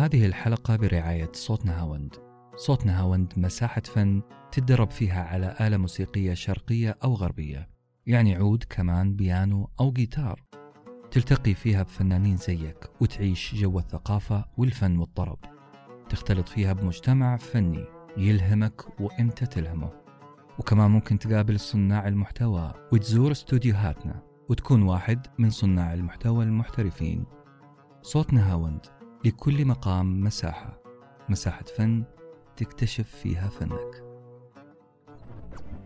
هذه الحلقة برعاية صوت نهاوند. صوت نهاوند مساحة فن تدرب فيها على آلة موسيقية شرقية أو غربية. يعني عود كمان بيانو أو جيتار. تلتقي فيها بفنانين زيك وتعيش جو الثقافة والفن والطرب. تختلط فيها بمجتمع فني يلهمك وإنت تلهمه. وكمان ممكن تقابل صناع المحتوى وتزور استوديوهاتنا وتكون واحد من صناع المحتوى المحترفين. صوت نهاوند. لكل مقام مساحة مساحة فن تكتشف فيها فنك.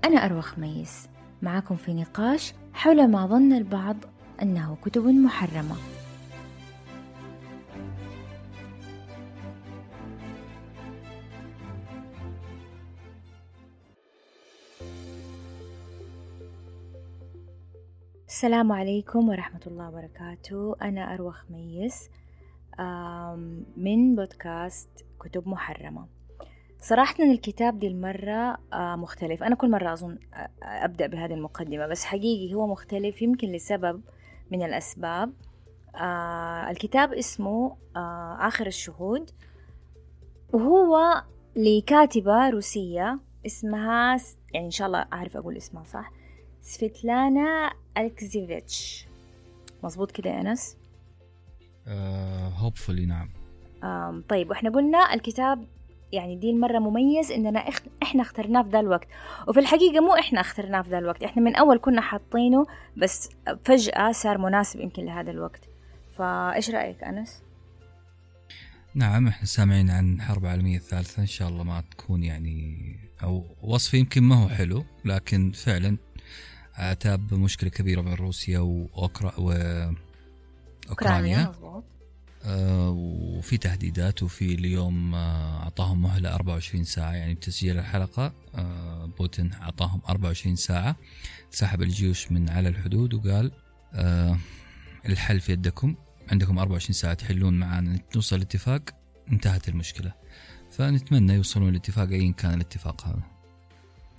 أنا أروى خميس معكم في نقاش حول ما ظن البعض أنه كتب محرمة. السلام عليكم ورحمة الله وبركاته. أنا أروى خميس من بودكاست كتب محرمة. صراحة الكتاب دي المرة مختلف. أنا كل مرة أظن أبدأ بهذه المقدمة بس حقيقي هو مختلف يمكن لسبب من الأسباب. الكتاب اسمه آخر الشهود. وهو لكاتبة روسية اسمها يعني إن شاء الله أعرف أقول اسمها صح. سفيتلانا ألكزيفيتش. مظبوط كده يا أنس؟ hopefully uh, نعم. طيب وإحنا قلنا الكتاب يعني دي المرة مميز إننا إحنا اخترناه في ذا الوقت. وفي الحقيقة مو إحنا اخترناه في ذا الوقت إحنا من أول كنا حاطينه بس فجأة صار مناسب يمكن لهذا الوقت. فإيش رأيك أنس؟ نعم إحنا سامعين عن الحرب العالمية الثالثة إن شاء الله ما تكون يعني أو وصف يمكن ما هو حلو لكن فعلا عتاب مشكلة كبيرة بين روسيا وأوكرا وأوكرانيا آه وفي تهديدات وفي اليوم آه أعطاهم مهلة 24 ساعة. يعني بتسجيل الحلقة آه بوتين أعطاهم 24 ساعة. سحب الجيوش من على الحدود وقال الحل في يدكم. عندكم 24 ساعة تحلون معنا نوصل لاتفاق انتهت المشكلة. فنتمنى يوصلون لاتفاق أيا كان الاتفاق هذا.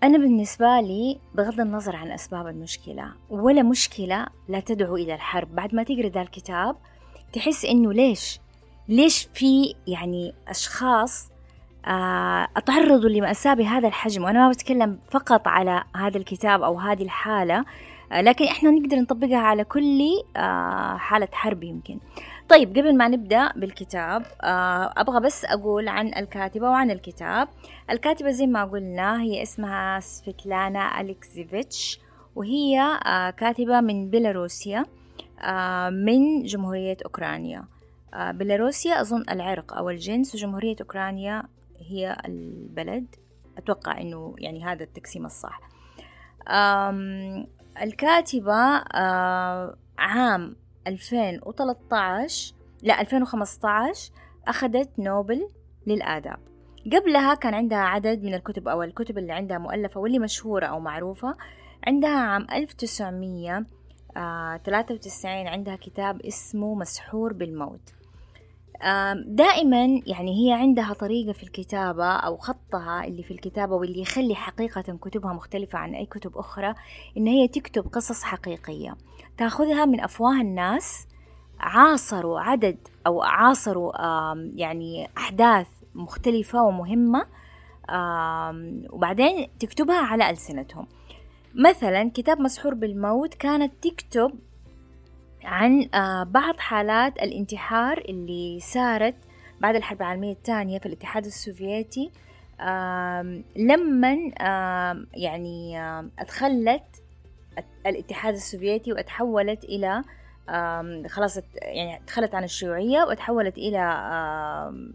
أنا بالنسبة لي بغض النظر عن أسباب المشكلة ولا مشكلة لا تدعو إلى الحرب. بعد ما تقرأ ذا الكتاب تحس إنه ليش؟ ليش في يعني أشخاص آه أتعرضوا لمأساة بهذا الحجم؟ وأنا ما بتكلم فقط على هذا الكتاب أو هذه الحالة آه لكن إحنا نقدر نطبقها على كل آه حالة حرب يمكن. طيب قبل ما نبدأ بالكتاب آه أبغى بس أقول عن الكاتبة وعن الكتاب. الكاتبة زي ما قلنا هي اسمها سفيتلانا أليكزيفيتش وهي آه كاتبة من بيلاروسيا آه من جمهورية أوكرانيا. بيلاروسيا أظن العرق أو الجنس وجمهورية أوكرانيا هي البلد. أتوقع أنه يعني هذا التقسيم الصح. الكاتبة عام 2013 لا 2015 أخذت نوبل للآداب. قبلها كان عندها عدد من الكتب أو الكتب اللي عندها مؤلفة واللي مشهورة أو معروفة. عندها عام 1993 عندها كتاب اسمه مسحور بالموت. دائما يعني هي عندها طريقة في الكتابة أو خطها اللي في الكتابة واللي يخلي حقيقة كتبها مختلفة عن أي كتب أخرى إن هي تكتب قصص حقيقية. تاخذها من أفواه الناس عاصروا عدد أو عاصروا يعني أحداث مختلفة ومهمة وبعدين تكتبها على ألسنتهم. مثلا كتاب مسحور بالموت كانت تكتب عن بعض حالات الانتحار اللي صارت بعد الحرب العالمية الثانية في الاتحاد السوفيتي لما يعني أدخلت الاتحاد السوفيتي وتحولت إلى خلاص يعني دخلت عن الشيوعية وتحولت إلى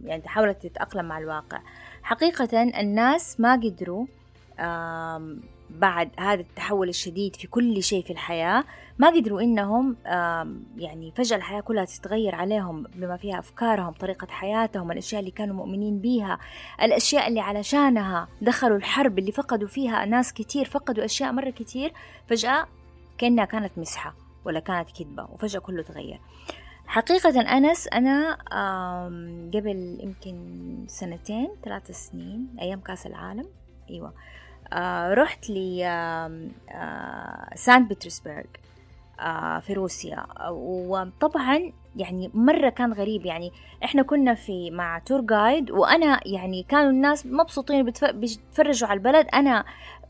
يعني حاولت تتأقلم مع الواقع. حقيقة الناس ما قدروا بعد هذا التحول الشديد في كل شيء في الحياة ما قدروا إنهم يعني فجأة الحياة كلها تتغير عليهم بما فيها أفكارهم طريقة حياتهم الأشياء اللي كانوا مؤمنين بيها الأشياء اللي علشانها دخلوا الحرب اللي فقدوا فيها ناس كتير فقدوا أشياء مرة كتير فجأة كأنها كانت مسحة ولا كانت كذبة وفجأة كله تغير. حقيقة أنس أنا قبل يمكن سنتين ثلاث سنين أيام كأس العالم أيوة. آه رحت ل آه سان بطرسبرغ آه في روسيا. وطبعا يعني مرة كان غريب يعني إحنا كنا في مع تور جايد وأنا يعني كانوا الناس مبسوطين بيتفرجوا على البلد. أنا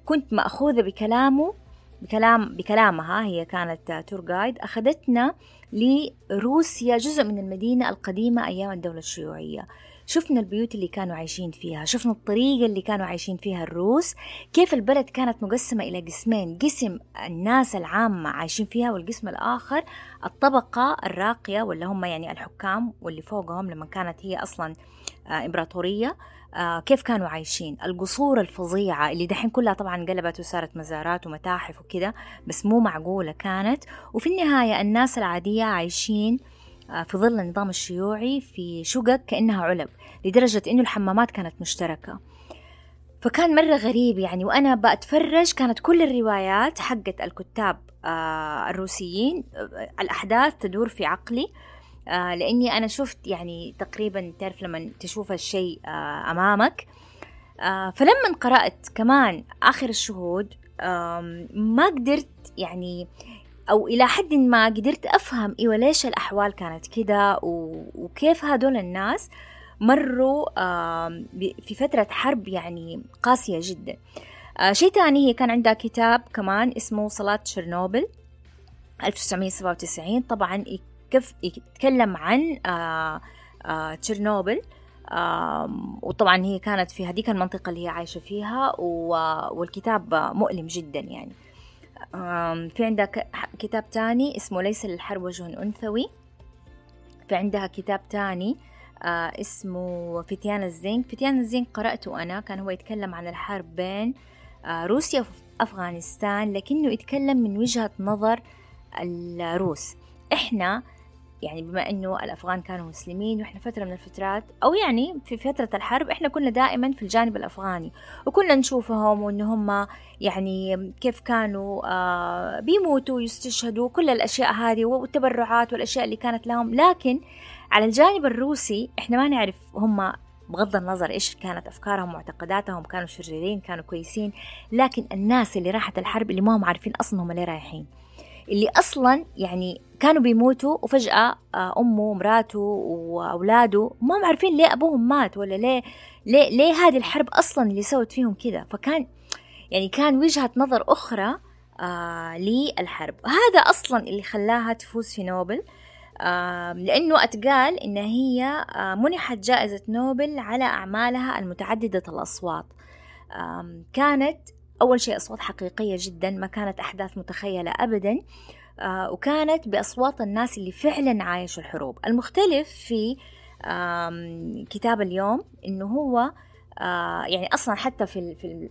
كنت مأخوذة بكلامه بكلام بكلامها هي كانت تور جايد أخذتنا لروسيا جزء من المدينة القديمة أيام الدولة الشيوعية. شفنا البيوت اللي كانوا عايشين فيها شفنا الطريقة اللي كانوا عايشين فيها الروس كيف البلد كانت مقسمة إلى قسمين قسم الناس العامة عايشين فيها والقسم الآخر الطبقة الراقية واللي هم يعني الحكام واللي فوقهم لما كانت هي أصلا آه، إمبراطورية آه كيف كانوا عايشين؟ القصور الفظيعة اللي دحين كلها طبعا قلبت وصارت مزارات ومتاحف وكده بس مو معقولة كانت. وفي النهاية الناس العادية عايشين في ظل النظام الشيوعي في شقق كأنها علب لدرجة إنه الحمامات كانت مشتركة. فكان مرة غريب يعني وأنا بأتفرج كانت كل الروايات حقت الكتاب آه الروسيين آه الأحداث تدور في عقلي. آه لأني أنا شفت يعني تقريبا تعرف لما تشوف الشيء آه فلما قرأت كمان آخر الشهود ما قدرت يعني أو إلى حد ما قدرت أفهم إيوه ليش الأحوال كانت كده وكيف هدول الناس مروا في فترة حرب يعني قاسية جدا. آه شيء تاني هي كان عندها كتاب كمان اسمه صلاة تشيرنوبل 1997 طبعا يتكلم عن آه آه تشيرنوبل وطبعا هي كانت في هذيك المنطقة اللي هي عايشة فيها والكتاب مؤلم جدا يعني. في عندها كتاب تاني اسمه ليس للحرب وجه أنثوي. في عندها كتاب تاني آه اسمه فتيان الزنك فتيان الزنك قرأته أنا كان هو يتكلم عن الحرب بين آه روسيا وأفغانستان لكنه يتكلم من وجهة نظر الروس إحنا يعني بما إنه الأفغان كانوا مسلمين وإحنا فترة من الفترات أو يعني في فترة الحرب إحنا كنا دائما في الجانب الأفغاني وكنا نشوفهم وإن هم يعني كيف كانوا آه بيموتوا ويستشهدوا كل الأشياء هذه والتبرعات والأشياء اللي كانت لهم. لكن على الجانب الروسي إحنا ما نعرف هم بغض النظر إيش كانت أفكارهم ومعتقداتهم كانوا شريرين كانوا كويسين لكن الناس اللي راحت الحرب اللي ما هم عارفين أصلا هم ليه رايحين. اللي أصلا يعني كانوا بيموتوا وفجأة آه، أمه ومراته وأولاده ما هم عارفين ليه أبوهم مات ولا ليه ليه, ليه هذه الحرب أصلا اللي سوت فيهم كذا فكان يعني كان وجهة نظر أخرى آه للحرب. هذا أصلا اللي خلاها تفوز في نوبل آه لأنه أتقال إن هي آه منحت جائزة نوبل على أعمالها المتعددة الأصوات. كانت أول شيء أصوات حقيقية جدا ما كانت أحداث متخيلة أبدا آه وكانت بأصوات الناس اللي فعلا عايشوا الحروب. المختلف في كتاب اليوم إنه هو آه يعني أصلا حتى في في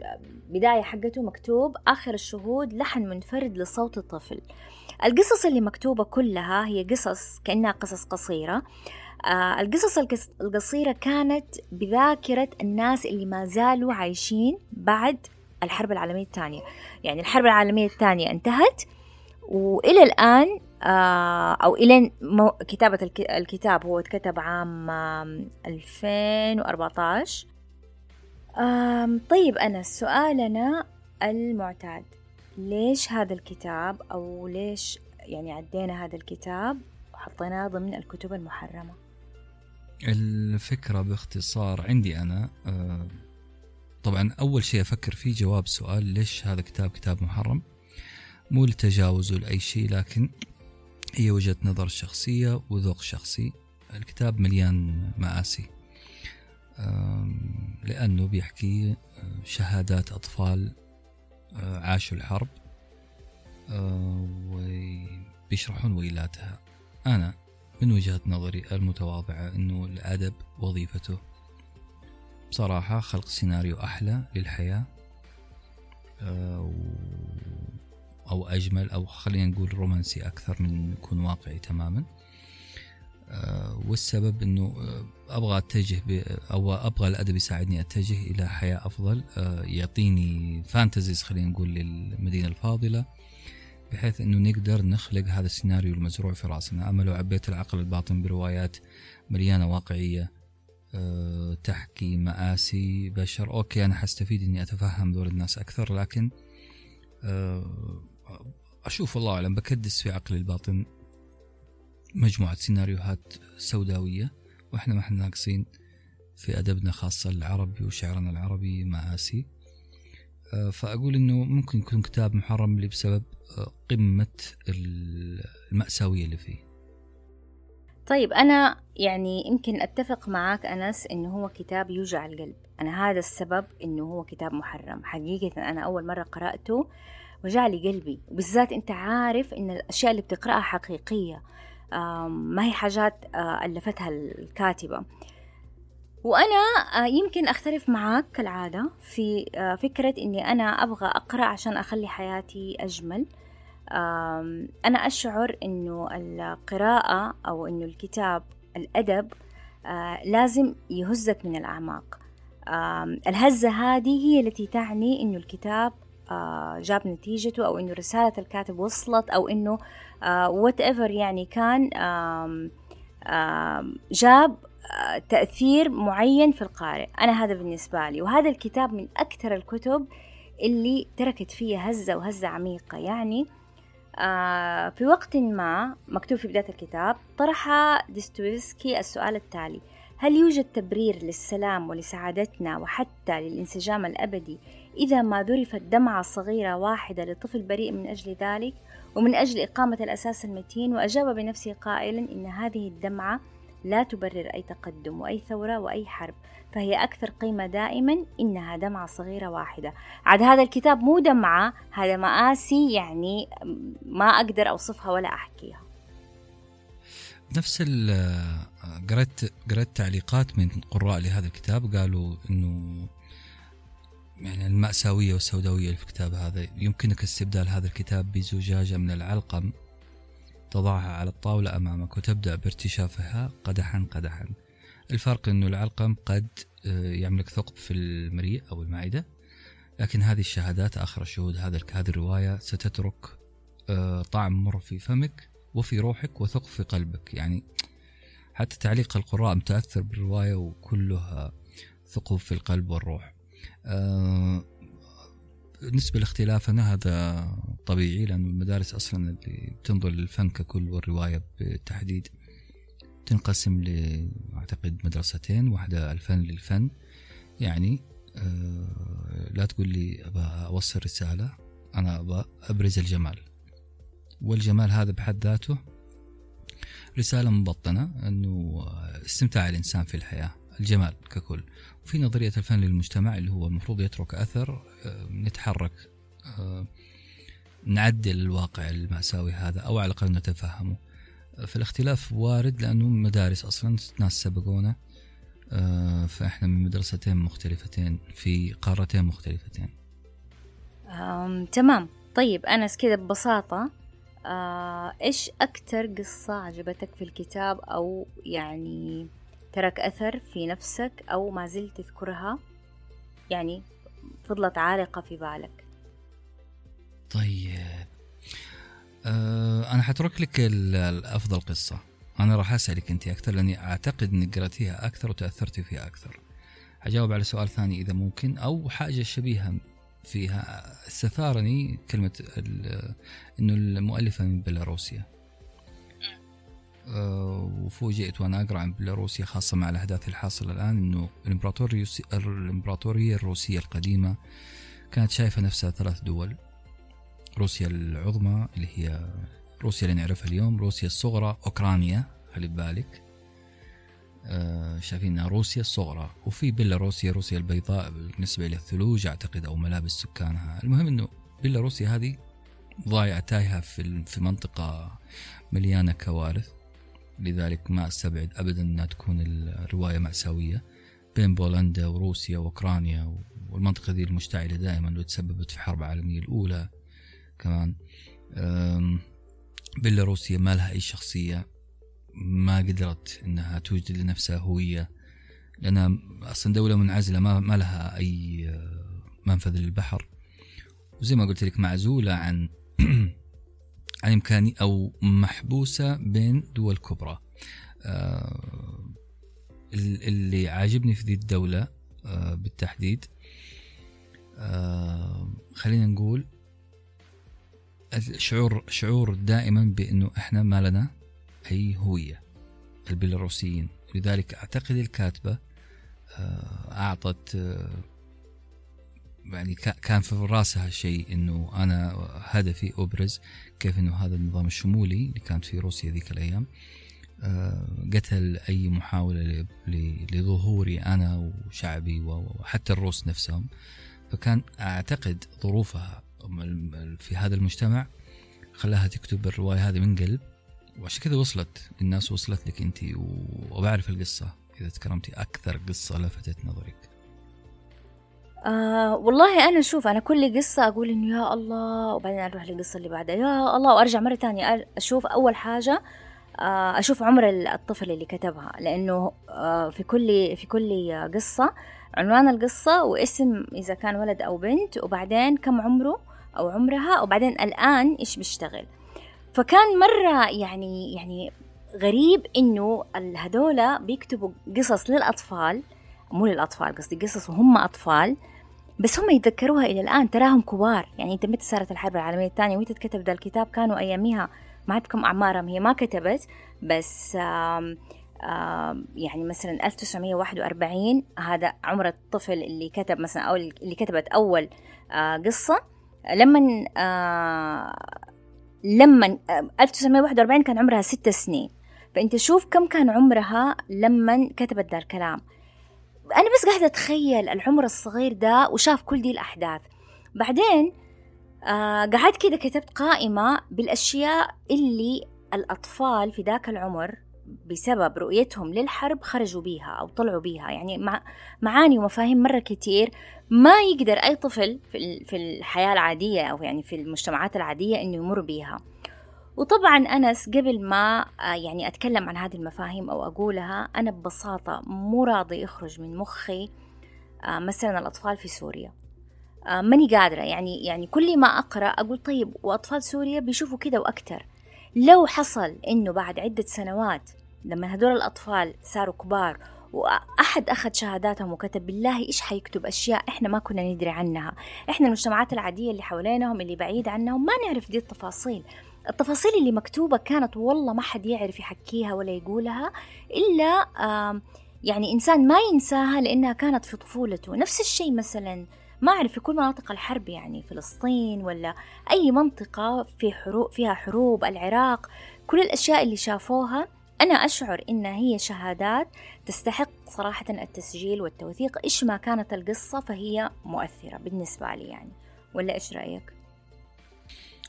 البداية حقته مكتوب آخر الشهود لحن منفرد لصوت الطفل. القصص اللي مكتوبة كلها هي قصص كأنها قصص قصيرة. آه القصص القصيرة كانت بذاكرة الناس اللي ما زالوا عايشين بعد الحرب العالمية الثانية. يعني الحرب العالمية الثانية انتهت وإلى الآن آه، أو إلى كتابة الكتاب هو اتكتب عام 2014 طيب أنا سؤالنا المعتاد. ليش هذا الكتاب؟ أو ليش يعني عدينا هذا الكتاب وحطيناه ضمن الكتب المحرمة؟ الفكرة باختصار عندي أنا آه، طبعا أول شيء أفكر فيه جواب سؤال ليش هذا كتاب كتاب محرم؟ مو لتجاوز لأي شيء لكن هي وجهة نظر شخصية وذوق شخصي. الكتاب مليان مآسي. لأنه بيحكي شهادات أطفال عاشوا الحرب وبيشرحون ويلاتها. أنا من وجهة نظري المتواضعة أنه الأدب وظيفته. بصراحة خلق سيناريو أحلى للحياة أو أجمل أو خلينا نقول رومانسي أكثر من يكون واقعي تماما. آه، والسبب أنه آه، أبغى أتجه أو أبغى الأدب يساعدني أتجه إلى حياة أفضل آه، يعطيني fantasies خلينا نقول للمدينة الفاضلة بحيث أنه نقدر نخلق هذا السيناريو المزروع في راسنا. أما لو عبيت العقل الباطن بروايات مليانة واقعية تحكي مآسي بشر. okay أنا حستفيد أني أتفهم ذول الناس أكثر لكن أشوف الله أعلم بكدس في عقلي الباطن مجموعة سيناريوهات سوداوية وإحنا ما إحنا ناقصين في أدبنا خاصة العربي وشعرنا العربي مآسي. آه، فأقول إنه ممكن يكون كتاب محرم لي بسبب قمة المأساوية اللي فيه. طيب أنا يعني يمكن أتفق معاك أنس إنه هو كتاب يوجع القلب. أنا هذا السبب إنه هو كتاب محرم. حقيقة أنا أول مرة قرأته وجع لي قلبي. وبالذات أنت عارف إن الأشياء اللي بتقرأها حقيقية ما هي حاجات آه، ألفتها الكاتبة. وأنا آه، يمكن أختلف معاك كالعادة في آه، فكرة إني أنا أبغى أقرأ عشان أخلي حياتي أجمل. أنا أشعر إنه القراءة أو إنه الكتاب الأدب لازم يهزك من الأعماق. الهزة هذه هي التي تعني إنه الكتاب جاب نتيجته أو إنه رسالة الكاتب وصلت أو إنه whatever يعني كان جاب آه، تأثير معين في القارئ. أنا هذا بالنسبة لي. وهذا الكتاب من أكثر الكتب اللي تركت فيها هزة وهزة عميقة. يعني آه، في وقت ما مكتوب في بداية الكتاب طرح ديستويفسكي السؤال التالي. هل يوجد تبرير للسلام ولسعادتنا وحتى للانسجام الأبدي إذا ما ذرفت دمعة صغيرة واحدة لطفل بريء من أجل ذلك ومن أجل إقامة الأساس المتين وأجاب بنفسه قائلا إن هذه الدمعة لا تبرر أي تقدم وأي ثورة وأي حرب فهي أكثر قيمة دائما إنها دمعة صغيرة واحدة. عاد هذا الكتاب مو دمعة هذا مآسي يعني ما أقدر أوصفها ولا أحكيها. نفس قرأت قرأت تعليقات من قراء لهذا الكتاب قالوا إنه يعني المأساوية والسوداوية في الكتاب هذا يمكنك استبدال هذا الكتاب بزجاجة من العلقم. تضعها على الطاولة أمامك وتبدأ بارتشافها قدحا قدحا. الفرق أنه العلقم قد آه، يملك ثقب في المريء أو المعدة لكن هذه الشهادات آخر الشهود هذا هذه الرواية ستترك آه، طعم مر في فمك وفي روحك وثقب في قلبك. يعني حتى تعليق القراء متأثر بالرواية وكلها ثقب في القلب والروح. آه، بالنسبة لاختلافنا هذا طبيعي لأن المدارس أصلا اللي بتنظر للفن ككل والرواية بالتحديد تنقسم ل أعتقد مدرستين واحدة الفن للفن. يعني آه لا تقول لي أبى أوصل رسالة أنا أبى أبرز الجمال. والجمال هذا بحد ذاته رسالة مبطنة أنه استمتاع الإنسان في الحياة الجمال ككل. وفي نظرية الفن للمجتمع اللي هو المفروض يترك أثر آه، نتحرك آه، نعدل الواقع المأساوي هذا أو على الأقل نتفهمه. فالاختلاف وارد لأنه مدارس أصلا ناس سبقونا آه، فإحنا من مدرستين مختلفتين في قارتين مختلفتين. تمام. طيب أنس كذا ببساطة آه، إيش أكتر قصة عجبتك في الكتاب أو يعني ترك أثر في نفسك أو ما زلت تذكرها؟ يعني فضلت عالقة في بالك. طيب. أه أنا حترك لك الأفضل قصة. أنا راح أسألك أنت أكثر لأني أعتقد أنك قرأتيها أكثر وتأثرتي فيها أكثر. حجاوب على سؤال ثاني إذا ممكن أو حاجة شبيهة فيها. استثارني كلمة أنه المؤلفة من بيلاروسيا. وفوجئت وأنا أقرأ عن بيلاروسيا خاصة مع الأحداث الحاصله الآن إنه الإمبراطورية الروسية القديمة كانت شايفة نفسها ثلاث دول روسيا العظمى اللي هي روسيا اللي نعرفها اليوم روسيا الصغرى أوكرانيا خلي ببالك. آه شايفينها روسيا الصغرى. وفي بيلاروسيا روسيا البيضاء بالنسبة للثلوج أعتقد أو ملابس سكانها. المهم إنه بيلاروسيا هذه ضايعه تايهه في في منطقة مليانة كوارث. لذلك ما أستبعد ابدا أنها تكون الرواية مأساوية بين بولندا وروسيا وأوكرانيا والمنطقة ذي المشتعلة دائما وتسببت في الحرب العالميه الأولى كمان. بيلاروسيا ما لها أي شخصية ما قدرت إنها توجد لنفسها هوية. لانها أصلا دولة منعزلة ما, ما لها أي منفذ للبحر. وزي ما قلت لك معزولة عن عن إمكاني أو محبوسة بين دول كبرى. آه، اللي عاجبني في ذي الدولة آه، بالتحديد آه، خلينا نقول شعور شعور دائما بأنه إحنا ما لنا أي هوية البيلاروسيين. لذلك أعتقد الكاتبة أعطت يعني كان في راسها شيء إنه أنا هدفي أبرز كيف إنه هذا النظام الشمولي اللي كانت في روسيا ذيك الأيام. آه، قتل أي محاولة لظهوري أنا وشعبي وحتى الروس نفسهم. فكان أعتقد ظروفها في هذا المجتمع خلاها تكتب الرواية هذه من قلب. وعشان كذا وصلت. الناس وصلت لك أنت وبعرف القصة. إذا تكرمتي أكثر قصة لفتت نظرك. آه والله أنا شوف أنا كل قصة أقول إنه يا الله وبعدين أروح للقصة اللي بعدها يا الله وأرجع مرة تانية أشوف أول حاجة آه أشوف عمر الطفل اللي كتبها لأنه آه في كل في كل قصة عنوان القصة واسم إذا كان ولد أو بنت وبعدين كم عمره أو عمرها وبعدين الآن إيش بيشتغل. فكان مرة يعني يعني غريب إنه هذولا بيكتبوا قصص للأطفال مو للأطفال قصدي قصص وهم أطفال بس هم يتذكروها إلى الآن تراهم كبار. يعني أنت متى صارت الحرب العالمية الثانية؟ ومتى كتب ذا الكتاب؟ كانوا أياميها ما أعرف كم أعمارهم. هي ما كتبت بس آم آم يعني مثلا 1941 هذا عمر الطفل اللي كتب مثلا أو اللي كتبت أول آه قصة. لما لما 1941 كان عمرها ست سنين. فأنت شوف كم كان عمرها لما كتبت ذا الكلام. أنا بس قاعدة أتخيل العمر الصغير ده وشاف كل دي الأحداث. بعدين آه قعدت كده كتبت قائمة بالأشياء اللي الأطفال في ذاك العمر بسبب رؤيتهم للحرب خرجوا بيها أو طلعوا بيها. يعني مع معاني ومفاهيم مرة كتير. ما يقدر أي طفل في الحياة العادية أو يعني في المجتمعات العادية إنه يمر بيها. وطبعا أنس قبل ما آه، يعني أتكلم عن هذه المفاهيم أو أقولها أنا ببساطة مو راضي يخرج من مخي آه، مثلا الأطفال في سوريا. آه، ماني قادرة يعني يعني كل ما أقرأ أقول طيب وأطفال سوريا بيشوفوا كده وأكتر. لو حصل إنه بعد عدة سنوات لما هدول الأطفال صاروا كبار وأحد أخذ شهاداتهم وكتب بالله إيش حيكتب؟ أشياء إحنا ما كنا ندري عنها. إحنا المجتمعات العادية اللي حوالينهم اللي بعيد عنهم ما نعرف دي التفاصيل. التفاصيل اللي مكتوبة كانت والله ما حد يعرف يحكيها ولا يقولها إلا يعني إنسان ما ينساها لأنها كانت في طفولته. نفس الشيء مثلا ما أعرف في كل مناطق الحرب يعني فلسطين ولا أي منطقة في حروب فيها حروب العراق كل الأشياء اللي شافوها. أنا أشعر إنها هي شهادات تستحق صراحة التسجيل والتوثيق إيش ما كانت القصة فهي مؤثرة بالنسبة لي يعني. ولا إيش رأيك؟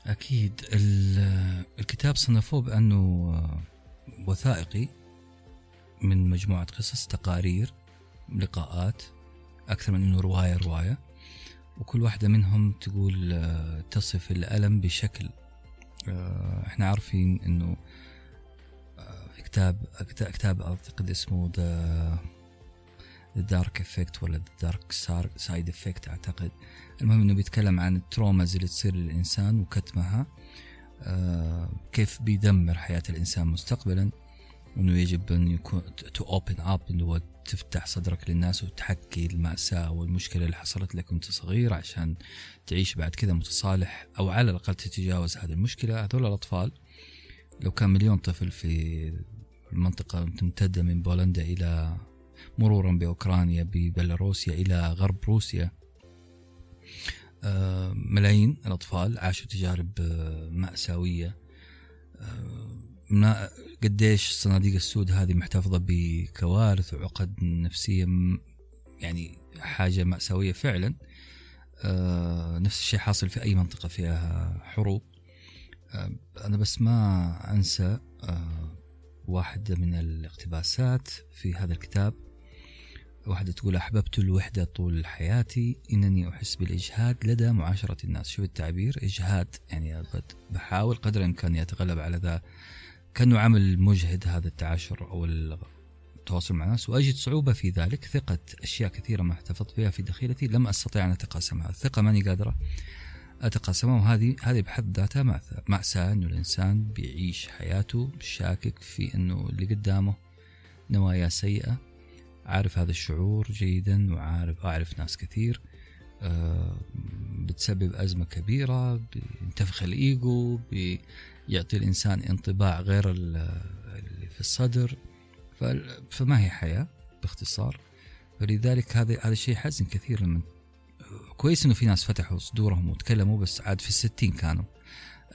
أكيد الكتاب صنفوه بأنه وثائقي من مجموعة قصص تقارير لقاءات أكثر من أنه رواية رواية. وكل واحدة منهم تقول تصف الألم بشكل إحنا عارفين إنه في كتاب كتاب أعتقد اسمه the dark effect ولا dark side effect أعتقد. المهم إنه بيتكلم عن ال traumas اللي تصير للإنسان وكتمها آه كيف بيدمر حياة الإنسان مستقبلا وإنه يجب إن يكون to open up هو تفتح صدرك للناس وتحكي المأساة والمشكلة اللي حصلت لك وأنت صغير عشان تعيش بعد كذا متصالح أو على الأقل تتجاوز هذه المشكلة. هذول الأطفال لو كان مليون طفل في المنطقة تمتدة من بولندا إلى مرورا بأوكرانيا ببيلاروسيا إلى غرب روسيا ملايين الأطفال عاشوا تجارب آه، مأساوية. آه، قديش الصناديق السود هذه محتفظة بكوارث وعقد نفسية يعني حاجة مأساوية فعلا. نفس الشيء حاصل في أي منطقة فيها حروب. أنا بس ما أنسى واحدة من الاقتباسات في هذا الكتاب. واحدة تقول أحببت الوحدة طول حياتي إنني أحس بالإجهاد لدى معاشرة الناس. شوف التعبير إجهاد. يعني بحاول قدر الإمكان أتغلب على ذا كأنه عمل مجهد هذا التعاشر أو التواصل مع الناس. وأجد صعوبة في ذلك. ثقة أشياء كثيرة ما احتفظت بها في دخيلتي. لم أستطيع أن أتقاسمها. الثقة ماني قادرة أتقاسمها. وهذه هذه بحد ذاتها مأساة إنه الإنسان بيعيش حياته شاكك في إنه اللي قدامه نوايا سيئة. عارف هذا الشعور جيدا وعارف أعرف ناس كثير آه، بتسبب أزمة كبيرة بينتفخ الإيجو بيعطي الإنسان انطباع غير الصدر. فما هي حياة باختصار؟ فلذلك هذا هذا الشيء حزن كثير لما كويس إنه في ناس فتحوا صدورهم وتكلموا بس عاد في الستين كانوا.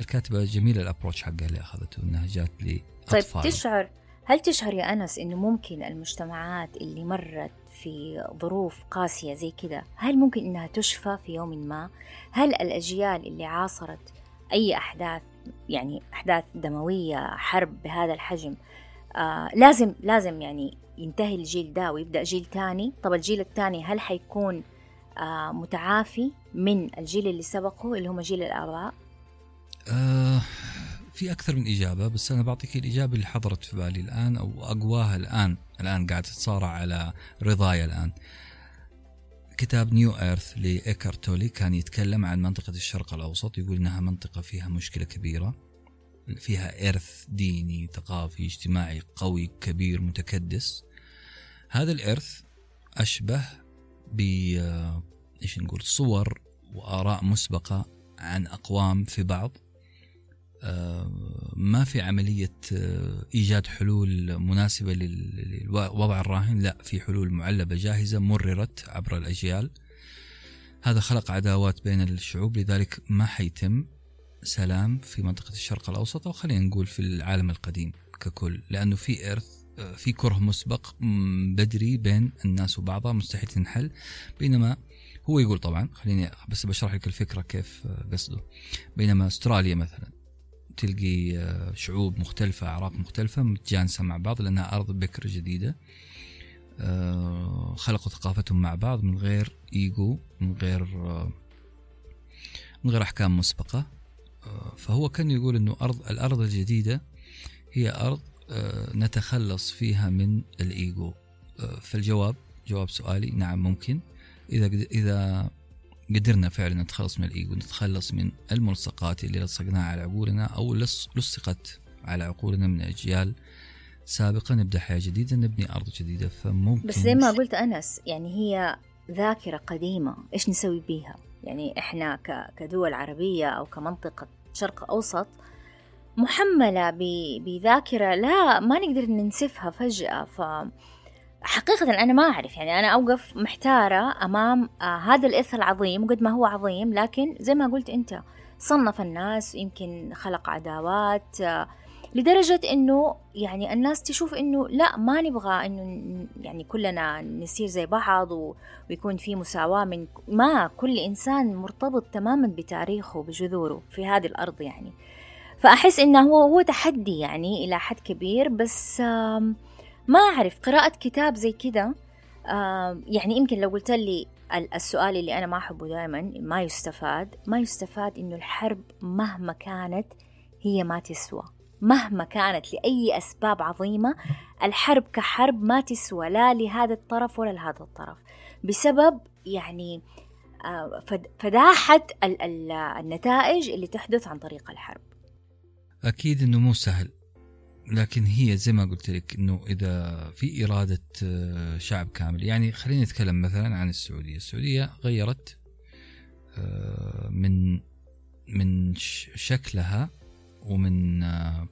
الكاتبة جميلة الأبروتش حقها اللي أخذته إنها جات لي طيب تشعر هل تشعر يا أنس انه ممكن المجتمعات اللي مرت في ظروف قاسية زي كذا هل ممكن إنها تشفى في يوم ما؟ هل الأجيال اللي عاصرت أي أحداث يعني أحداث دموية حرب بهذا الحجم آه لازم لازم يعني ينتهي الجيل ده ويبدأ جيل تاني طب الجيل الثاني هل حيكون آه متعافي من الجيل اللي سبقه اللي هم جيل الآباء آه في أكثر من إجابة بس أنا بعطيك الإجابة اللي حضرت في بالي الآن أو أقواها الآن الآن قاعد تتصارع على رضايا الآن. كتاب New Earth لإيكارت تولي كان يتكلم عن منطقة الشرق الأوسط يقول إنها منطقة فيها مشكلة كبيرة فيها إرث ديني ثقافي اجتماعي قوي كبير متكدس. هذا الإرث أشبه ب إيش نقول صور وآراء مسبقة عن أقوام في بعض. ما في عملية إيجاد حلول مناسبة للوضع الراهن. لا في حلول معلبة جاهزة مررت عبر الأجيال. هذا خلق عداوات بين الشعوب لذلك ما حيتم سلام في منطقة الشرق الأوسط أو خلينا نقول في العالم القديم ككل. لأنه في إرث في كره مسبق بدري بين الناس وبعضها مستحيل تنحل. بينما هو يقول طبعا خليني بس بشرح لك الفكرة كيف قصده. بينما أستراليا مثلا تلقي شعوب مختلفة أعراق مختلفة متجانسة مع بعض لأنها أرض بكر جديدة. خلقوا ثقافتهم مع بعض من غير إيجو من غير من غير أحكام مسبقة. فهو كان يقول إنه أرض الأرض الجديدة هي آه، نتخلص فيها من الايجو آه، فالجواب جواب سؤالي نعم ممكن. إذا إذا قدرنا فعلا نتخلص من الإيجو نتخلص من الملصقات اللي لصقناها على عقولنا أو لصقت على عقولنا من أجيال سابقة نبدأ حياة جديدة نبني أرض جديدة. فممكن بس زي ما قلت أنس يعني هي ذاكرة قديمة إيش نسوي بيها؟ يعني إحنا كدول عربية أو كمنطقة شرق أوسط محملة بذاكرة لا ما نقدر ننسفها فجأة. ف حقيقة أنا ما أعرف يعني أنا أوقف محتارة أمام آه هذا الإرث العظيم وقد ما هو عظيم لكن زي ما قلت أنت صنف الناس يمكن خلق عداوات آه لدرجة إنه يعني الناس تشوف إنه لا ما نبغى إنه يعني كلنا نصير زي بعض ويكون في مساواة من ما كل إنسان مرتبط تماما بتاريخه بجذوره في هذه الأرض يعني. فأحس إنه هو هو تحدي يعني إلى حد كبير بس ما أعرف قراءة كتاب زي كده يعني يمكن لو قلت لي السؤال اللي أنا ما أحبه دائما ما يستفاد ما يستفاد إنه الحرب مهما كانت هي ما تسوى. مهما كانت لأي أسباب عظيمة الحرب كحرب ما تسوى لا لهذا الطرف ولا لهذا الطرف. بسبب يعني فداحة النتائج اللي تحدث عن طريق الحرب. أكيد أنه مو سهل. لكن هي زي ما قلت لك أنه إذا في إرادة آه، شعب كامل يعني خلينا نتكلم مثلا عن السعودية. السعودية غيرت آه، من من شكلها ومن آه،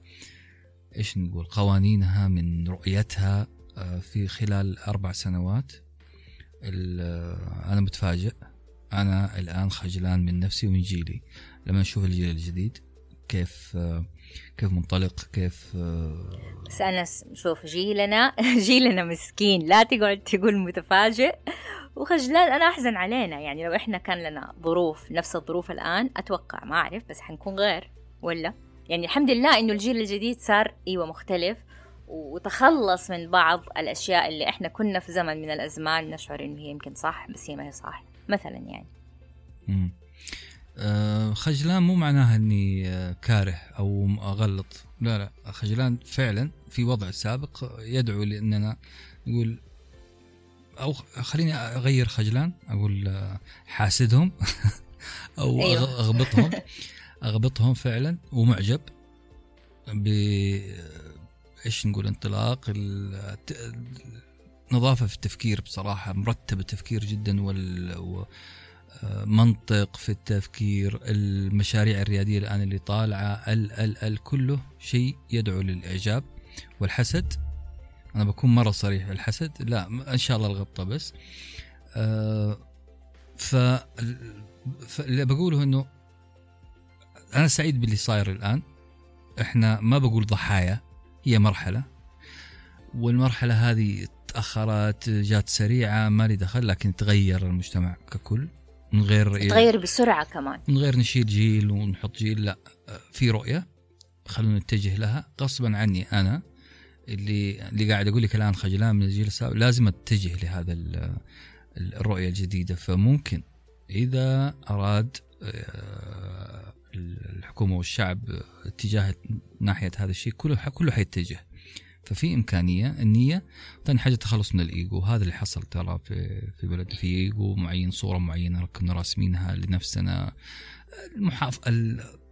إيش نقول قوانينها من رؤيتها آه، في خلال أربع سنوات. آه، أنا متفاجئ. أنا الآن خجلان من نفسي ومن جيلي. لما أشوف الجيل الجديد كيف كيف منطلق؟ كيف بس أنا شوف جيلنا جيلنا مسكين لا تقعد تقول متفاجئ. وخجلان أنا أحزن علينا. يعني لو إحنا كان لنا ظروف نفس الظروف الآن أتوقع ما أعرف بس حنكون غير ولا؟ يعني الحمد لله إنه الجيل الجديد صار إيوه مختلف. وتخلص من بعض الأشياء اللي إحنا كنا في زمن من الأزمان. نشعر إنه هي يمكن صح بس هي ما هي صح. مثلا يعني. خجلان مو معناها إني آه، كاره أو أغلط لا لا خجلان فعلا في وضع سابق يدعو لأننا نقول أو خليني أغير خجلان أقول آه، حاسدهم أو أيوه. أغبطهم أغبطهم فعلا ومعجب ب إيش نقول انطلاق نظافة في التفكير بصراحة مرتب التفكير جدا وال منطق في التفكير المشاريع الريادية الآن اللي طالعة ال ال ال كله شيء يدعو للإعجاب والحسد. أنا بكون مرة صريح الحسد لا إن شاء الله الغبطة بس. آه ف فاللي بقوله إنه أنا سعيد باللي صاير الآن. إحنا ما بقول ضحايا هي مرحلة. والمرحلة هذه تأخرت جات سريعة ما لي دخل لكن تغير المجتمع ككل. من غير تغير بسرعة كمان. من غير نشيل جيل ونحط جيل لا في رؤية خلونا نتجه لها. غصبا عني أنا اللي اللي قاعد أقول لك الآن خجلان من الجيل السابق لازم أتجه لهذا الرؤية الجديدة. فممكن إذا أراد آه، الحكومة والشعب اتجاه ناحية هذا الشيء كله كله حيتجه. ففي إمكانية النية ثاني حاجة التخلص من الإيجو. هذا اللي حصل ترى في في بلد في إيجو معين صورة معينة كنا راسمينها لنفسنا. المحاف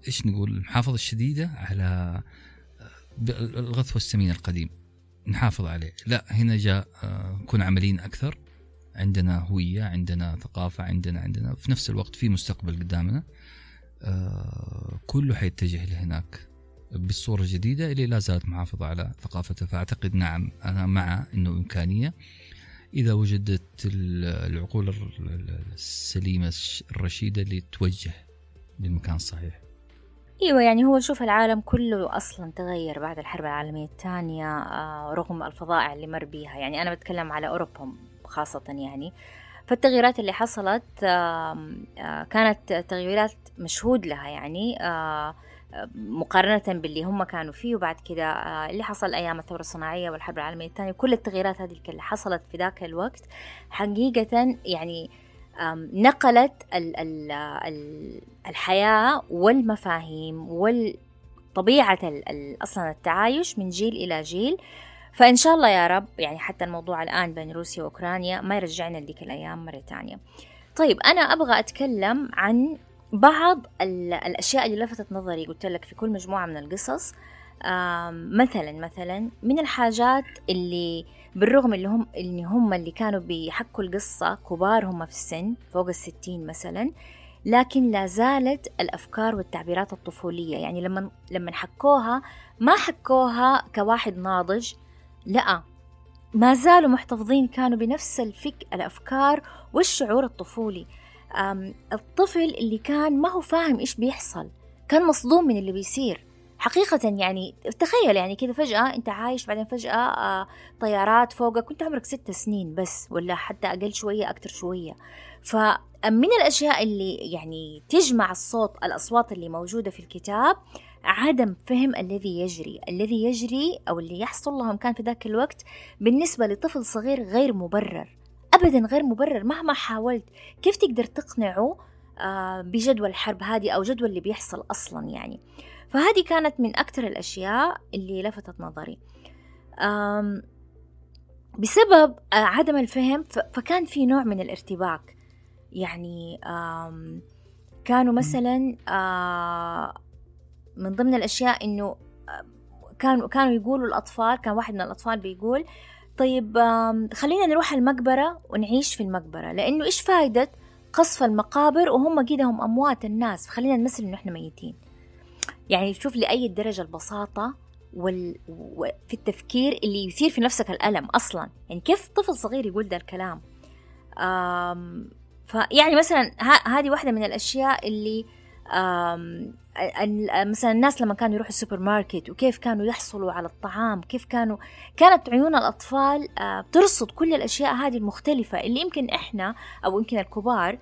إيش نقول؟ المحافظة الشديدة على الغث والسمين القديم. نحافظ عليه. لا هنا جاء آه، عمليين أكثر. عندنا هوية عندنا ثقافة عندنا عندنا في نفس الوقت في مستقبل قدامنا. آه، كله حيتجه لهناك. بالصورة الجديدة اللي لا زالت محافظة على ثقافته. فأعتقد نعم أنا مع أنه إمكانية. إذا وجدت العقول السليمة الرشيدة اللي توجه للمكان الصحيح. إيوه يعني هو شوف العالم كله أصلا تغير بعد الحرب العالمية الثانية آه، رغم الفظائع اللي مر بيها. يعني أنا بتكلم على أوروبا خاصة يعني. فالتغييرات اللي حصلت آه، كانت تغييرات مشهود لها يعني آه، مقارنة باللي هم كانوا فيه وبعد كده اللي حصل أيام الثورة الصناعية والحرب العالمية الثانية كل التغييرات هذه اللي حصلت في ذاك الوقت حقيقة يعني نقلت الحياة والمفاهيم وطبيعة أصلا التعايش من جيل إلى جيل. فإن شاء الله يا رب يعني حتى الموضوع الآن بين روسيا وأوكرانيا ما يرجعنا لذيك الأيام مرة تانية طيب أنا أبغى أتكلم عن بعض الأشياء اللي لفتت نظري قلت لك في كل مجموعة من القصص مثلا مثلا من الحاجات اللي بالرغم اللي هم اللي هم اللي كانوا بيحكوا القصة كبار هم في السن فوق الستين مثلا لكن لا زالت الأفكار والتعبيرات الطفولية. يعني لما لما حكوها ما حكوها كواحد ناضج لا ما زالوا محتفظين كانوا بنفس الفك الأفكار والشعور الطفولي. الطفل اللي كان ما هو فاهم إيش بيحصل كان مصدوم من اللي بيصير. حقيقة يعني تخيل يعني كذا فجأة أنت عايش بعدين فجأة آه طيارات فوقك كنت عمرك ست سنين بس ولا حتى أقل شوية أكتر شوية. فمن الأشياء اللي يعني تجمع الصوت الأصوات اللي موجودة في الكتاب عدم فهم الذي يجري. الذي يجري أو اللي يحصل لهم كان في ذاك الوقت بالنسبة لطفل صغير غير مبرر. أبدا غير مبرر مهما حاولت. كيف تقدر تقنعه آه بجدول الحرب هذه أو جدول اللي بيحصل أصلا يعني؟ فهذه كانت من أكثر الأشياء اللي لفتت نظري. بسبب آه، عدم الفهم فكان في نوع من الارتباك. يعني كانوا مثلا آه، من ضمن الأشياء إنه آه، كانوا كانوا يقولوا الأطفال كان واحد من الأطفال بيقول طيب خلينا نروح المقبرة ونعيش في المقبرة لأنه إيش فايدة قصف المقابر وهم كده هم أموات الناس فخلينا نمثل إنه إحنا ميتين يعني شوف لأي درجة البساطة وال... في التفكير اللي يثير في نفسك الألم أصلا يعني كيف طفل صغير يقول ده الكلام أم... فيعني مثلا. هذه واحدة من الأشياء اللي. مثلا الناس لما كانوا يروحوا السوبر ماركت وكيف كانوا يحصلوا على الطعام كيف كانوا كانت عيون الأطفال ترصد كل الأشياء هذه المختلفة اللي يمكن إحنا أو يمكن الكبار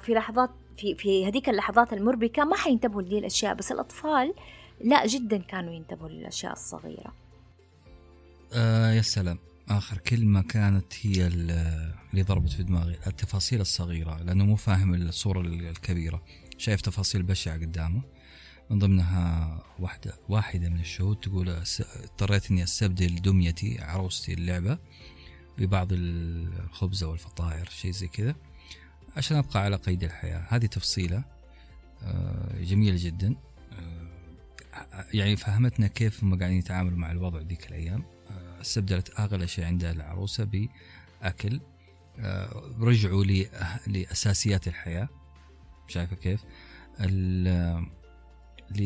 في لحظات في في هذيك اللحظات المربكة ما حينتبهوا لدي الأشياء بس الأطفال لا جدا كانوا ينتبهوا للأشياء الصغيرة. آه يا سلام. آخر كلمة كانت هي اللي ضربت في دماغي التفاصيل الصغيرة لأنه مو فاهم الصورة الكبيرة. شايف تفاصيل بشعة قدامه. من ضمنها واحدة واحدة من الشهود تقول اضطريت إني أستبدل دميتي عروستي اللعبة ببعض الخبز والفطائر شيء زي كذا عشان أبقى على قيد الحياة. هذه تفصيلة آه، جميلة جدا. آه، يعني فهمتنا كيف هم قاعدين يتعاملوا مع الوضع ذيك الأيام. آه، استبدلت أغلى شيء عندها العروسة بأكل. رجعوا لأساسيات الحياة. شايفة كيف. اللي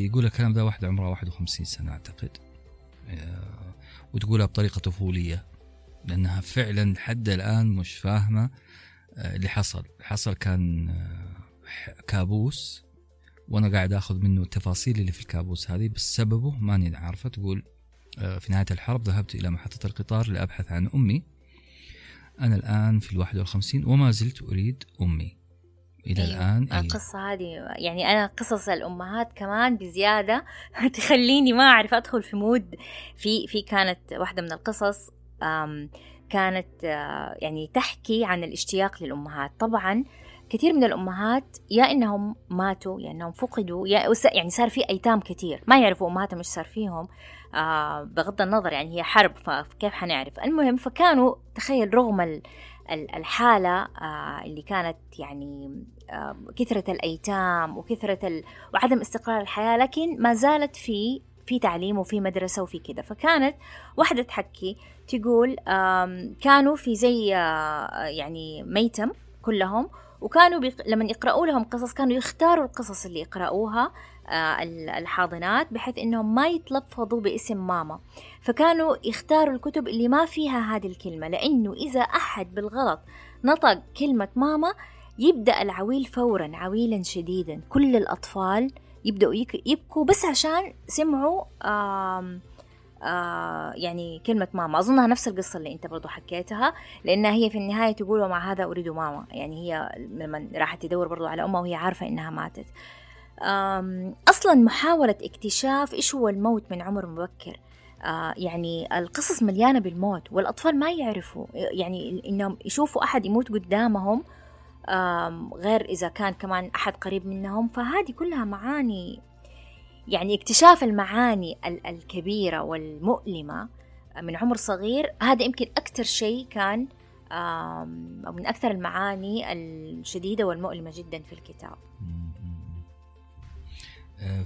يقول الكلام ده واحد عمره 51 سنة أعتقد. آه، وتقولها بطريقة طفولية لأنها فعلا حد الآن مش فاهمة آه، اللي حصل. حصل كان كابوس وأنا قاعد أخذ منه التفاصيل اللي في الكابوس هذه بس سببه ماني عارفة. تقول في نهاية الحرب ذهبت إلى محطة القطار لأبحث عن أمي. أنا الآن في الواحد والخمسين وما زلت أريد أمي. إلى أيوة. الآن أيوة. القصة هذه يعني أنا قصص الأمهات كمان بزيادة تخليني ما أعرف أدخل في مود في في كانت واحدة من القصص كانت يعني تحكي عن الاشتياق للأمهات طبعا كثير من الأمهات يا إنهم ماتوا يا إنهم فقدوا يا يعني صار في أيتام كثير ما يعرفوا أمهاتهم إيش صار فيهم آه بغض النظر يعني هي حرب فكيف حنعرف المهم فكانوا تخيل رغم الحالة آه اللي كانت يعني آه كثرة الأيتام وكثرة ال... وعدم استقرار الحياة لكن ما زالت في في تعليم وفي مدرسة وفي كذا. فكانت واحدة تحكي تقول كانوا في زي آه، يعني ميتم كلهم وكانوا بيق... لما يقرأوا لهم قصص كانوا يختاروا القصص اللي يقرأوها الحاضنات بحيث انهم ما يتلفظوا باسم ماما. فكانوا يختاروا الكتب اللي ما فيها هذه الكلمة لأنه إذا أحد بالغلط نطق كلمة ماما يبدأ العويل فورا عويلا شديدا. كل الأطفال يبدأوا يبكوا بس عشان سمعوا آم آه يعني كلمة ماما. أظنها نفس القصة اللي أنت برضو حكيتها لأنها هي في النهاية تقول ومع هذا أريد ماما. يعني هي لما راحت تدور برضو على أمها وهي عارفة إنها ماتت. أصلا محاولة اكتشاف إيش هو الموت من عمر مبكر. آه يعني القصص مليانة بالموت والأطفال ما يعرفوا يعني إنهم يشوفوا أحد يموت قدامهم غير إذا كان كمان أحد قريب منهم. فهذه كلها معاني يعني اكتشاف المعاني الكبيرة والمؤلمة من عمر صغير. هذا يمكن أكثر شيء كان من أكثر المعاني الشديدة والمؤلمة جدا في الكتاب.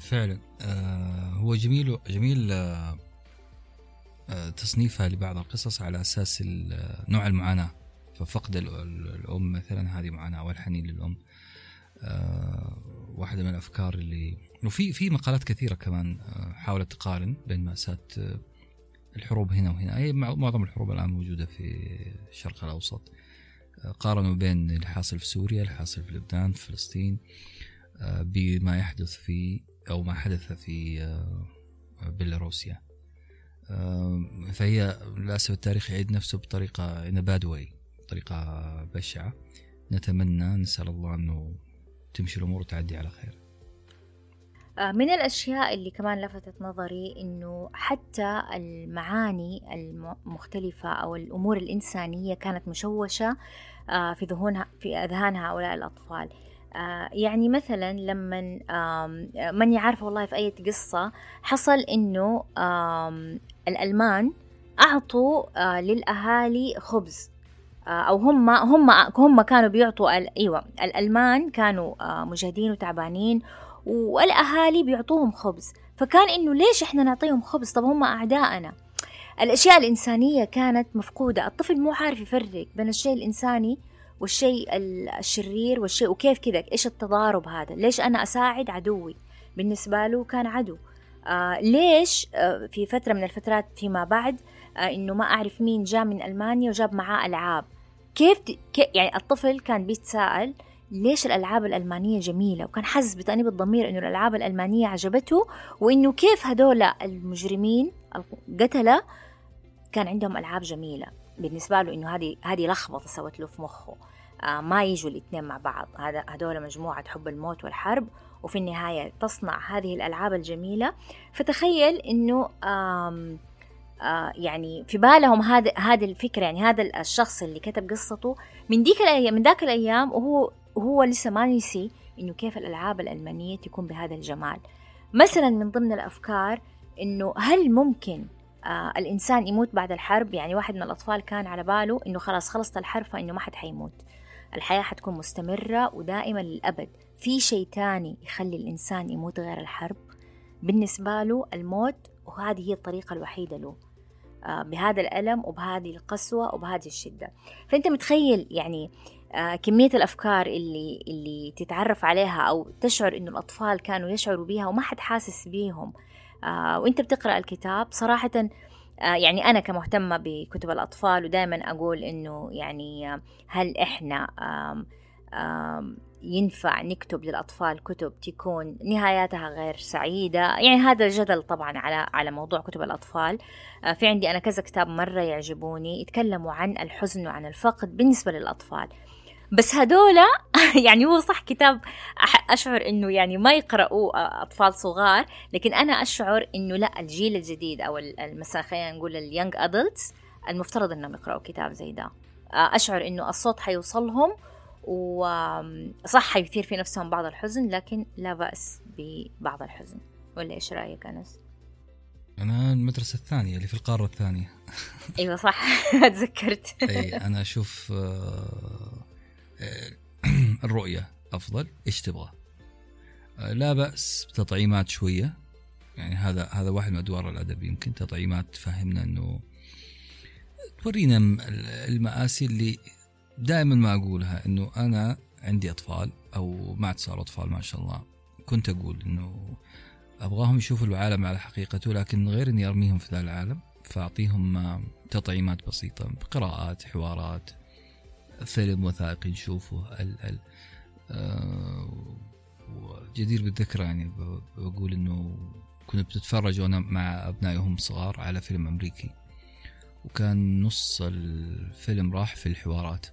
فعلا. آه، هو جميل جميل آه، تصنيفها لبعض القصص على أساس نوع المعاناة. ففقد الأم مثلا هذه معاناة والحنين للأم. واحدة من الأفكار اللي وفي في مقالات كثيرة كمان حاولت تقارن بين مأساة الحروب هنا وهنا. أي معظم الحروب الآن موجودة في الشرق الأوسط. قارنوا بين اللي حاصل في سوريا اللي حاصل في لبنان في فلسطين. بما يحدث في أو ما حدث في آه، بيلاروسيا. آه، فهي للأسف التاريخ يعيد نفسه بطريقة in a bad way بطريقة بشعة. نتمنى نسأل الله أنه تمشي الأمور وتعدي على خير. آه، من الأشياء اللي كمان لفتت نظري إنه حتى المعاني المختلفة أو الأمور الإنسانية كانت مشوشة في ذهونها في أذهان هؤلاء الأطفال. آه، يعني مثلا لما ماني عارفة والله في أي قصة حصل إنه الألمان أعطوا آه، للأهالي خبز. آه، أو هم هم هم كانوا بيعطوا أيوة الألمان كانوا مجهدين وتعبانين والأهالي بيعطوهم خبز. فكان إنه ليش إحنا نعطيهم خبز؟ طب هم أعدائنا الأشياء الإنسانية كانت مفقودة. الطفل مو عارف يفرق بين الشيء الإنساني والشيء الشرير والشيء وكيف كذا إيش التضارب هذا؟ ليش أنا أساعد عدوي؟ بالنسبة له كان عدو. آه ليش آه في فترة من الفترات فيما بعد آه إنه ما أعرف مين جاء من ألمانيا وجاب معاه ألعاب. كيف كي يعني الطفل كان بيتساءل ليش الألعاب الألمانية جميلة؟ وكان حاسس بتأنيب الضمير إنه الألعاب الألمانية عجبته وإنه كيف هدول المجرمين القتلة كان عندهم ألعاب جميلة. بالنسبة له إنه هذه هذه لخبطة سوت له في مخه. ما يجوا الاثنين مع بعض. هذا هدول مجموعة حب الموت والحرب وفي النهاية تصنع هذه الألعاب الجميلة. فتخيل إنه آه يعني في بالهم هذا هذه الفكرة يعني هذا الشخص اللي كتب قصته من ديك الأيام من ذاك الأيام وهو وهو لسه ما نسي إنه كيف الألعاب الألمانية تكون بهذا الجمال. مثلا من ضمن الأفكار إنه هل ممكن آه الإنسان يموت بعد الحرب؟ يعني واحد من الأطفال كان على باله إنه خلاص خلصت الحرب فإنه ما حد حيموت. الحياة حتكون مستمرة ودائمة للأبد. في شيء تاني يخلي الإنسان يموت غير الحرب؟ بالنسبة له الموت وهذه هي الطريقة الوحيدة له. آه، بهذا الألم وبهذه القسوة وبهذه الشدة. فأنت متخيل يعني آه، كمية الأفكار اللي اللي تتعرف عليها أو تشعر إنه الأطفال كانوا يشعروا بها وما حد حاسس بيهم. آه وأنت بتقرأ الكتاب صراحة يعني أنا كمهتمة بكتب الأطفال ودائما أقول إنه يعني هل إحنا ينفع نكتب للأطفال كتب تكون نهاياتها غير سعيدة؟ يعني هذا جدل طبعا على على موضوع كتب الأطفال. آه، في عندي أنا كذا كتاب مرة يعجبوني يتكلموا عن الحزن وعن الفقد بالنسبة للأطفال. بس هدولا يعني هو صح كتاب أشعر إنه يعني ما يقرأوه أطفال صغار لكن أنا أشعر إنه لا الجيل الجديد أو مثلا خلينا نقول اليونج أدلتس المفترض إنهم يقرأوا كتاب زي ده. أشعر إنه الصوت حيوصلهم وصح حيثير في نفسهم بعض الحزن لكن لا بأس ببعض الحزن. ولا إيش رأيك أنس؟ أنا المدرسة الثانية اللي في القارة الثانية. أيوة صح تذكرت. أي أنا أشوف آه، آه، الرؤية أفضل إيش تبغى؟ آه، لا بأس بتطعيمات شوية. يعني هذا هذا واحد من أدوار الأدب. يمكن تطعيمات تفهمنا أنه تورينا المآسي اللي دائما ما أقولها إنه أنا عندي أطفال أو ما عاد صاروا أطفال ما شاء الله. كنت أقول إنه أبغاهم يشوفوا العالم على حقيقته لكن غير إني أرميهم في ذا العالم فأعطيهم تطعيمات بسيطة قراءات حوارات فيلم وثائقي نشوفه. ال ال آه جدير بالذكر يعني بقول إنه كنت بتتفرج وأنا مع ابنائي وهم صغار على فيلم أمريكي. وكان نص الفيلم راح في الحوارات.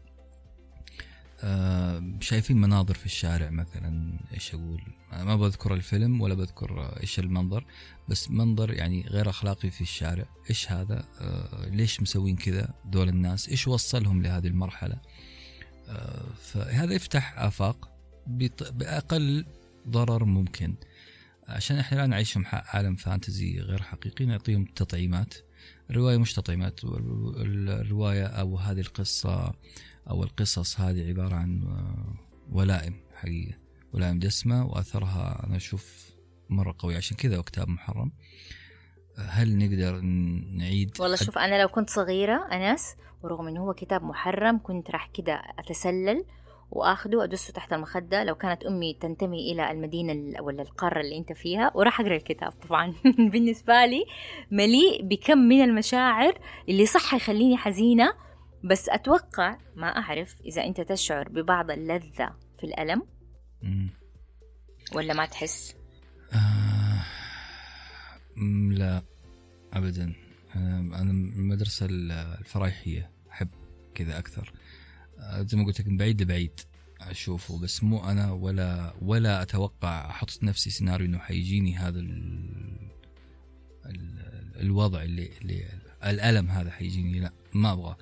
آه، شايفين مناظر في الشارع مثلا إيش أقول؟ ما بذكر الفيلم ولا بذكر إيش المنظر بس منظر يعني غير أخلاقي في الشارع. إيش هذا؟ آه ليش مسوين كذا دول الناس؟ إيش وصلهم لهذه المرحلة؟ فهذا يفتح آفاق بأقل ضرر ممكن. عشان إحنا لا نعيش في عالم فانتزي غير حقيقي نعطيهم تطعيمات. الرواية مش تطعيمات الرواية أو هذه القصة أو القصص هذه عبارة عن آه، ولائم حقيقة ولائم دسمة وأثرها أنا أشوف مرة قوي عشان كذا هو كتاب محرم. هل نقدر نعيد والله شوف أنا لو كنت صغيرة أنس ورغم إنه هو كتاب محرم كنت راح كده أتسلل وأخده وادسه تحت المخدة. لو كانت أمي تنتمي إلى المدينة ولا القارة اللي أنت فيها وراح أقرأ الكتاب طبعا. بالنسبة لي مليء بكم من المشاعر اللي صح يخليني حزينة بس أتوقع ما أعرف إذا أنت تشعر ببعض اللذة في الألم ولا ما تحس؟ لا أبدا. أنا المدرسة الفرايحية أحب كذا أكثر. آه، زي ما قلت لك بعيد لبعيد أشوفه بس مو أنا ولا ولا أتوقع أحط نفسي سيناريو إنه حيجيني هذا ال ال الوضع اللي, اللي الألم هذا حيجيني لا ما أبغى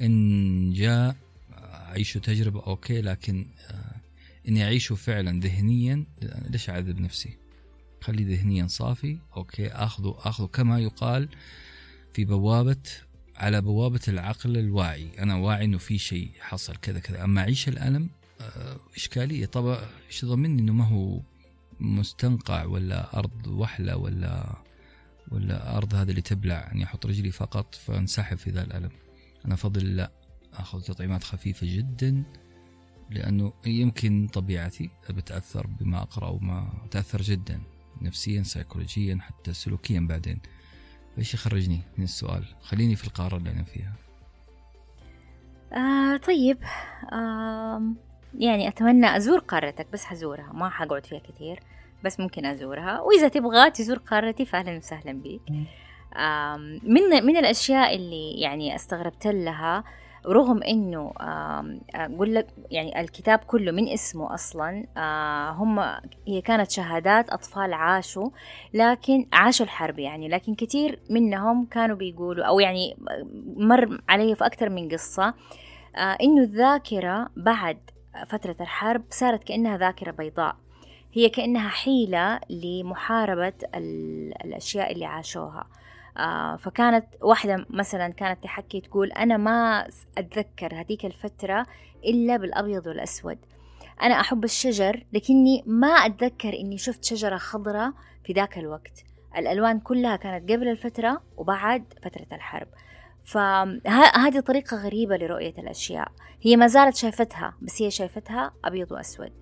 إن جاء أعيشه تجربة أوكي لكن آه، إني أعيشه فعلا ذهنيا ليش أعذب نفسي؟ خلي ذهنيا صافي. okay أخذه أخذه كما يقال في بوابة على بوابة العقل الواعي. أنا واعي إنه في شيء حصل كذا كذا. أما أعيش الألم آه، إشكالية. طبعا إيش ضمني إنه ما هو مستنقع ولا أرض وحلة ولا ولا أرض هذا اللي تبلع أني أحط رجلي فقط فانسحب في ذا الألم. أنا أفضل لا أخذ تطعيمات خفيفة جدا لأنه يمكن طبيعتي بتأثر بما أقرأ وما أتأثر جدا. نفسيا سيكولوجيا حتى سلوكيا بعدين. إيش يخرجني من السؤال؟ خليني في القارة اللي أنا فيها. آه طيب. آه يعني أتمنى أزور قارتك بس حزورها ما حقعد فيها كثير بس ممكن أزورها. وإذا تبغى تزور قارتي فأهلا وسهلا بك من من الأشياء اللي يعني أستغربت لها رغم إنه أقول لك يعني الكتاب كله من اسمه أصلا هم هي كانت شهادات أطفال عاشوا لكن عاشوا الحرب يعني لكن كثير منهم كانوا بيقولوا أو يعني مر علي في أكثر من قصة إنه الذاكرة بعد فترة الحرب صارت كأنها ذاكرة بيضاء هي كأنها حيلة لمحاربة الأشياء اللي عاشوها. آه فكانت واحدة مثلا كانت تحكي تقول أنا ما أتذكر هذيك الفترة إلا بالأبيض والأسود. أنا أحب الشجر لكني ما أتذكر إني شفت شجرة خضراء في ذاك الوقت. الألوان كلها كانت قبل الفترة وبعد فترة الحرب. فهذه طريقة غريبة لرؤية الأشياء. هي ما زالت شايفتها بس هي شايفتها أبيض وأسود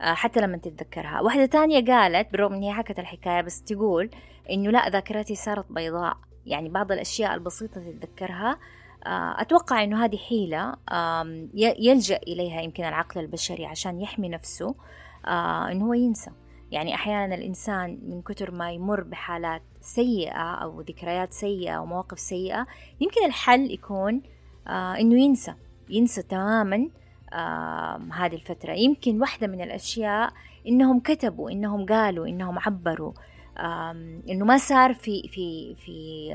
آه، حتى لما تتذكرها. واحدة تانية قالت بالرغم إن هي حكت الحكاية بس تقول إنه لا ذاكرتي صارت بيضاء. يعني بعض الأشياء البسيطة تتذكرها. آه، أتوقع أنه هذه حيلة يلجأ إليها يمكن العقل البشري عشان يحمي نفسه آه، أنه هو ينسى. يعني أحيانا الإنسان من كتر ما يمر بحالات سيئة أو ذكريات سيئة أو مواقف سيئة يمكن الحل يكون أنه ينسى. ينسى تماما هذه الفترة. يمكن واحدة من الأشياء إنهم كتبوا إنهم قالوا إنهم عبروا. إنه ما صار في في في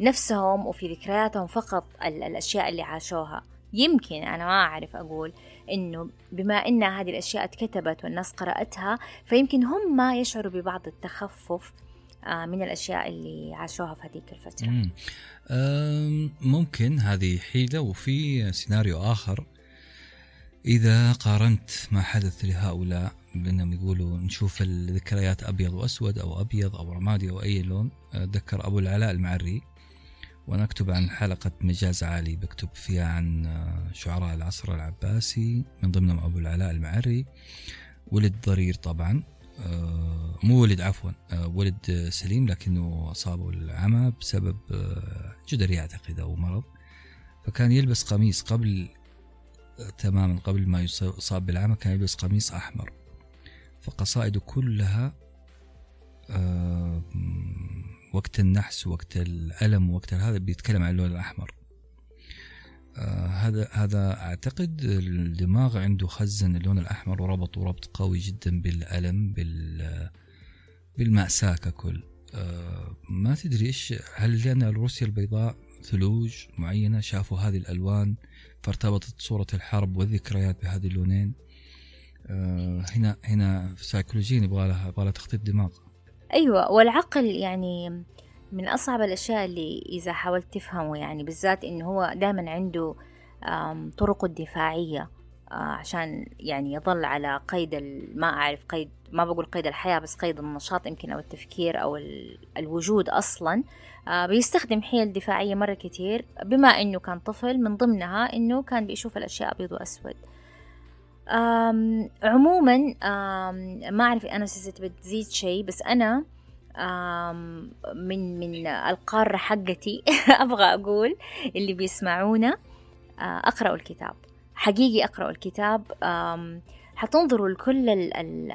نفسهم وفي ذكرياتهم فقط الأشياء اللي عاشوها. يمكن أنا ما أعرف أقول إنه بما إن هذه الأشياء اتكتبت والناس قرأتها فيمكن هم يشعروا ببعض التخفف من الأشياء اللي عاشوها في هذيك الفترة. ممكن هذه حيلة وفي سيناريو آخر. إذا قارنت ما حدث لهؤلاء بأنهم يقولوا نشوف الذكريات أبيض وأسود أو أبيض أو رمادي أو أي لون. أتذكر أبو العلاء المعري وأنا أكتب عن حلقة مجاز عالي بكتب فيها عن شعراء العصر العباسي من ضمنهم أبو العلاء المعري. ولد ضرير طبعا مو ولد عفوا ولد سليم لكنه أصابه العمى بسبب جدري أعتقد أو مرض فكان يلبس قميص قبل تماما قبل ما يصاب بالعمى كان يلبس قميص أحمر. فقصائده كلها وقت النحس وقت الألم وقت هذا بيتكلم عن اللون الأحمر. هذا هذا أعتقد الدماغ عنده خزن اللون الأحمر وربطه ربط قوي جدا بالألم بال بالمأساة ككل. ما تدري إيش هل لأن روسيا البيضاء ثلوج معينة شافوا هذه الألوان فارتبطت صورة الحرب والذكريات بهذه اللونين؟ آه، هنا هنا سيكولوجيا يبغى لها يبغى لها تخطيط دماغ. أيوه والعقل يعني من أصعب الأشياء اللي إذا حاولت تفهمه يعني بالذات إنه هو دائما عنده طرقه الدفاعية آه، عشان يعني يظل على قيد ما أعرف قيد ما بقول قيد الحياة بس قيد النشاط يمكن أو التفكير أو الوجود أصلا. آه، بيستخدم حيل دفاعية مرة كتير بما أنه كان طفل من ضمنها أنه كان بيشوف الأشياء أبيض وأسود. عموما ما أعرف أنا سيست بتزيد شيء بس أنا من من القارة حقتي أبغى أقول اللي بيسمعونا آه، أقرأوا الكتاب. حقيقي أقرأوا الكتاب حتنظروا لكل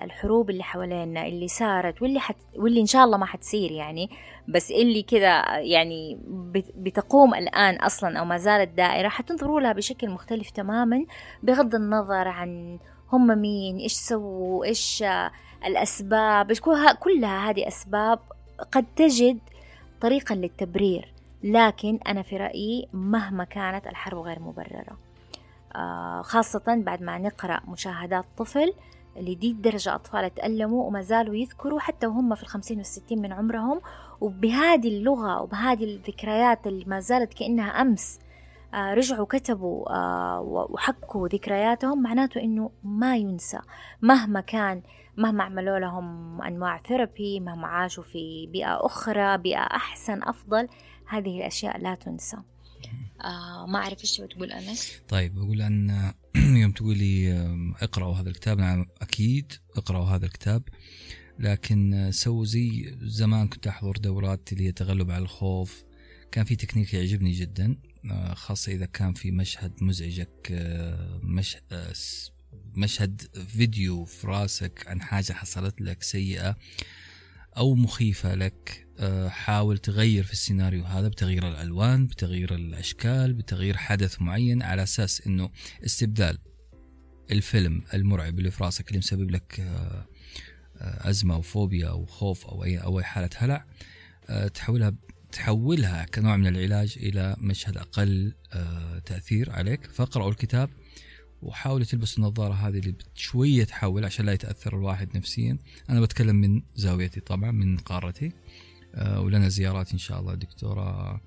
الحروب اللي حوالينا اللي صارت واللي حت واللي إن شاء الله ما حتصير يعني. بس اللي كذا يعني بتقوم الآن أصلا أو ما زالت دائرة حتنظروا لها بشكل مختلف تماما بغض النظر عن هم مين إيش سووا إيش الأسباب. إيش كلها هذه أسباب قد تجد طريقا للتبرير لكن أنا في رأيي مهما كانت الحرب غير مبررة. آه، خاصة بعد ما نقرأ مشاهدات طفل لدي الدرجة أطفال تألموا وما زالوا يذكروا حتى وهم في الخمسين والستين من عمرهم. وبهذه اللغة وبهذه الذكريات اللي ما زالت كأنها أمس آه، رجعوا كتبوا آه، وحكوا ذكرياتهم معناته إنه ما ينسى. مهما كان مهما عملوا لهم أنواع therapy مهما عاشوا في بيئة أخرى بيئة أحسن أفضل هذه الأشياء لا تنسى. آه ما أعرف إيش بتقول أنس. طيب بقول أن يوم تقولي اقرأوا هذا الكتاب نعم أكيد اقرأوا هذا الكتاب. لكن سووا زي زمان كنت أحضر دورات اللي هي تغلب على الخوف. كان في تكنيك يعجبني جدا آه، خاصة إذا كان في مشهد مزعجك آه، مش آه، مشهد فيديو في راسك عن حاجة حصلت لك سيئة. أو مخيفة لك آه، حاول تغير في السيناريو هذا بتغيير الألوان بتغيير الأشكال بتغيير حدث معين على أساس أنه استبدال الفيلم المرعب اللي في راسك اللي مسبب لك آه، آه، أزمة أو فوبيا أو خوف أو أي أو أي حالة هلع. تحولها تحولها كنوع من العلاج إلى مشهد أقل تأثير عليك. فاقرأوا الكتاب وحاولي تلبس النظارة هذه اللي شوية تحول عشان لا يتأثر الواحد نفسيا. أنا بتكلم من زاويتي طبعا من قارتي. أه ولنا زيارات إن شاء الله دكتورة.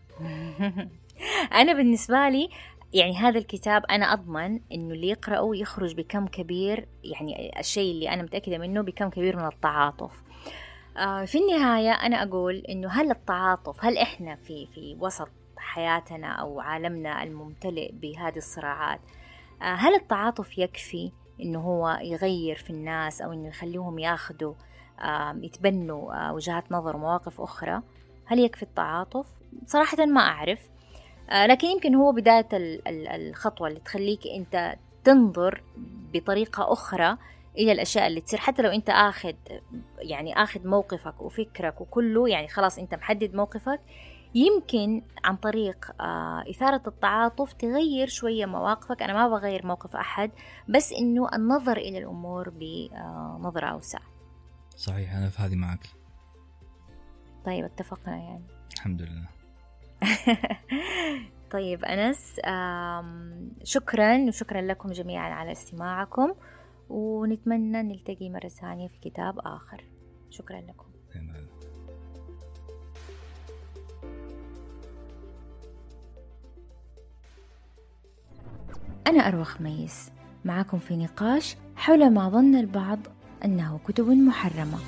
أنا بالنسبة لي يعني هذا الكتاب أنا أضمن إنه اللي يقرأه يخرج بكم كبير يعني الشيء اللي أنا متأكدة منه بكم كبير من التعاطف. آه في النهاية أنا أقول إنه هل التعاطف هل إحنا في في وسط حياتنا أو عالمنا الممتلئ بهذه الصراعات آه، هل التعاطف يكفي إنه هو يغير في الناس أو إنه يخليهم ياخدوا يتبنوا وجهات نظر ومواقف أخرى؟ هل يكفي التعاطف؟ صراحة ما أعرف. لكن يمكن هو بداية الخطوة اللي تخليك أنت تنظر بطريقة أخرى إلى الأشياء اللي تصير. حتى لو أنت آخذ يعني آخذ موقفك وفكرك وكله يعني خلاص أنت محدد موقفك يمكن عن طريق آه إثارة التعاطف تغير شوية مواقفك. أنا ما بغير موقف أحد بس إنه النظر إلى الأمور بنظرة أوسع. صحيح أنا في هذه معك. طيب اتفقنا يعني. الحمد لله. طيب أنس شكرا وشكرا لكم جميعا على استماعكم ونتمنى نلتقي مرة ثانية في كتاب آخر. شكرا لكم. أنا أروى خميس معكم في نقاش حول ما ظن البعض أنه كتب محرمة.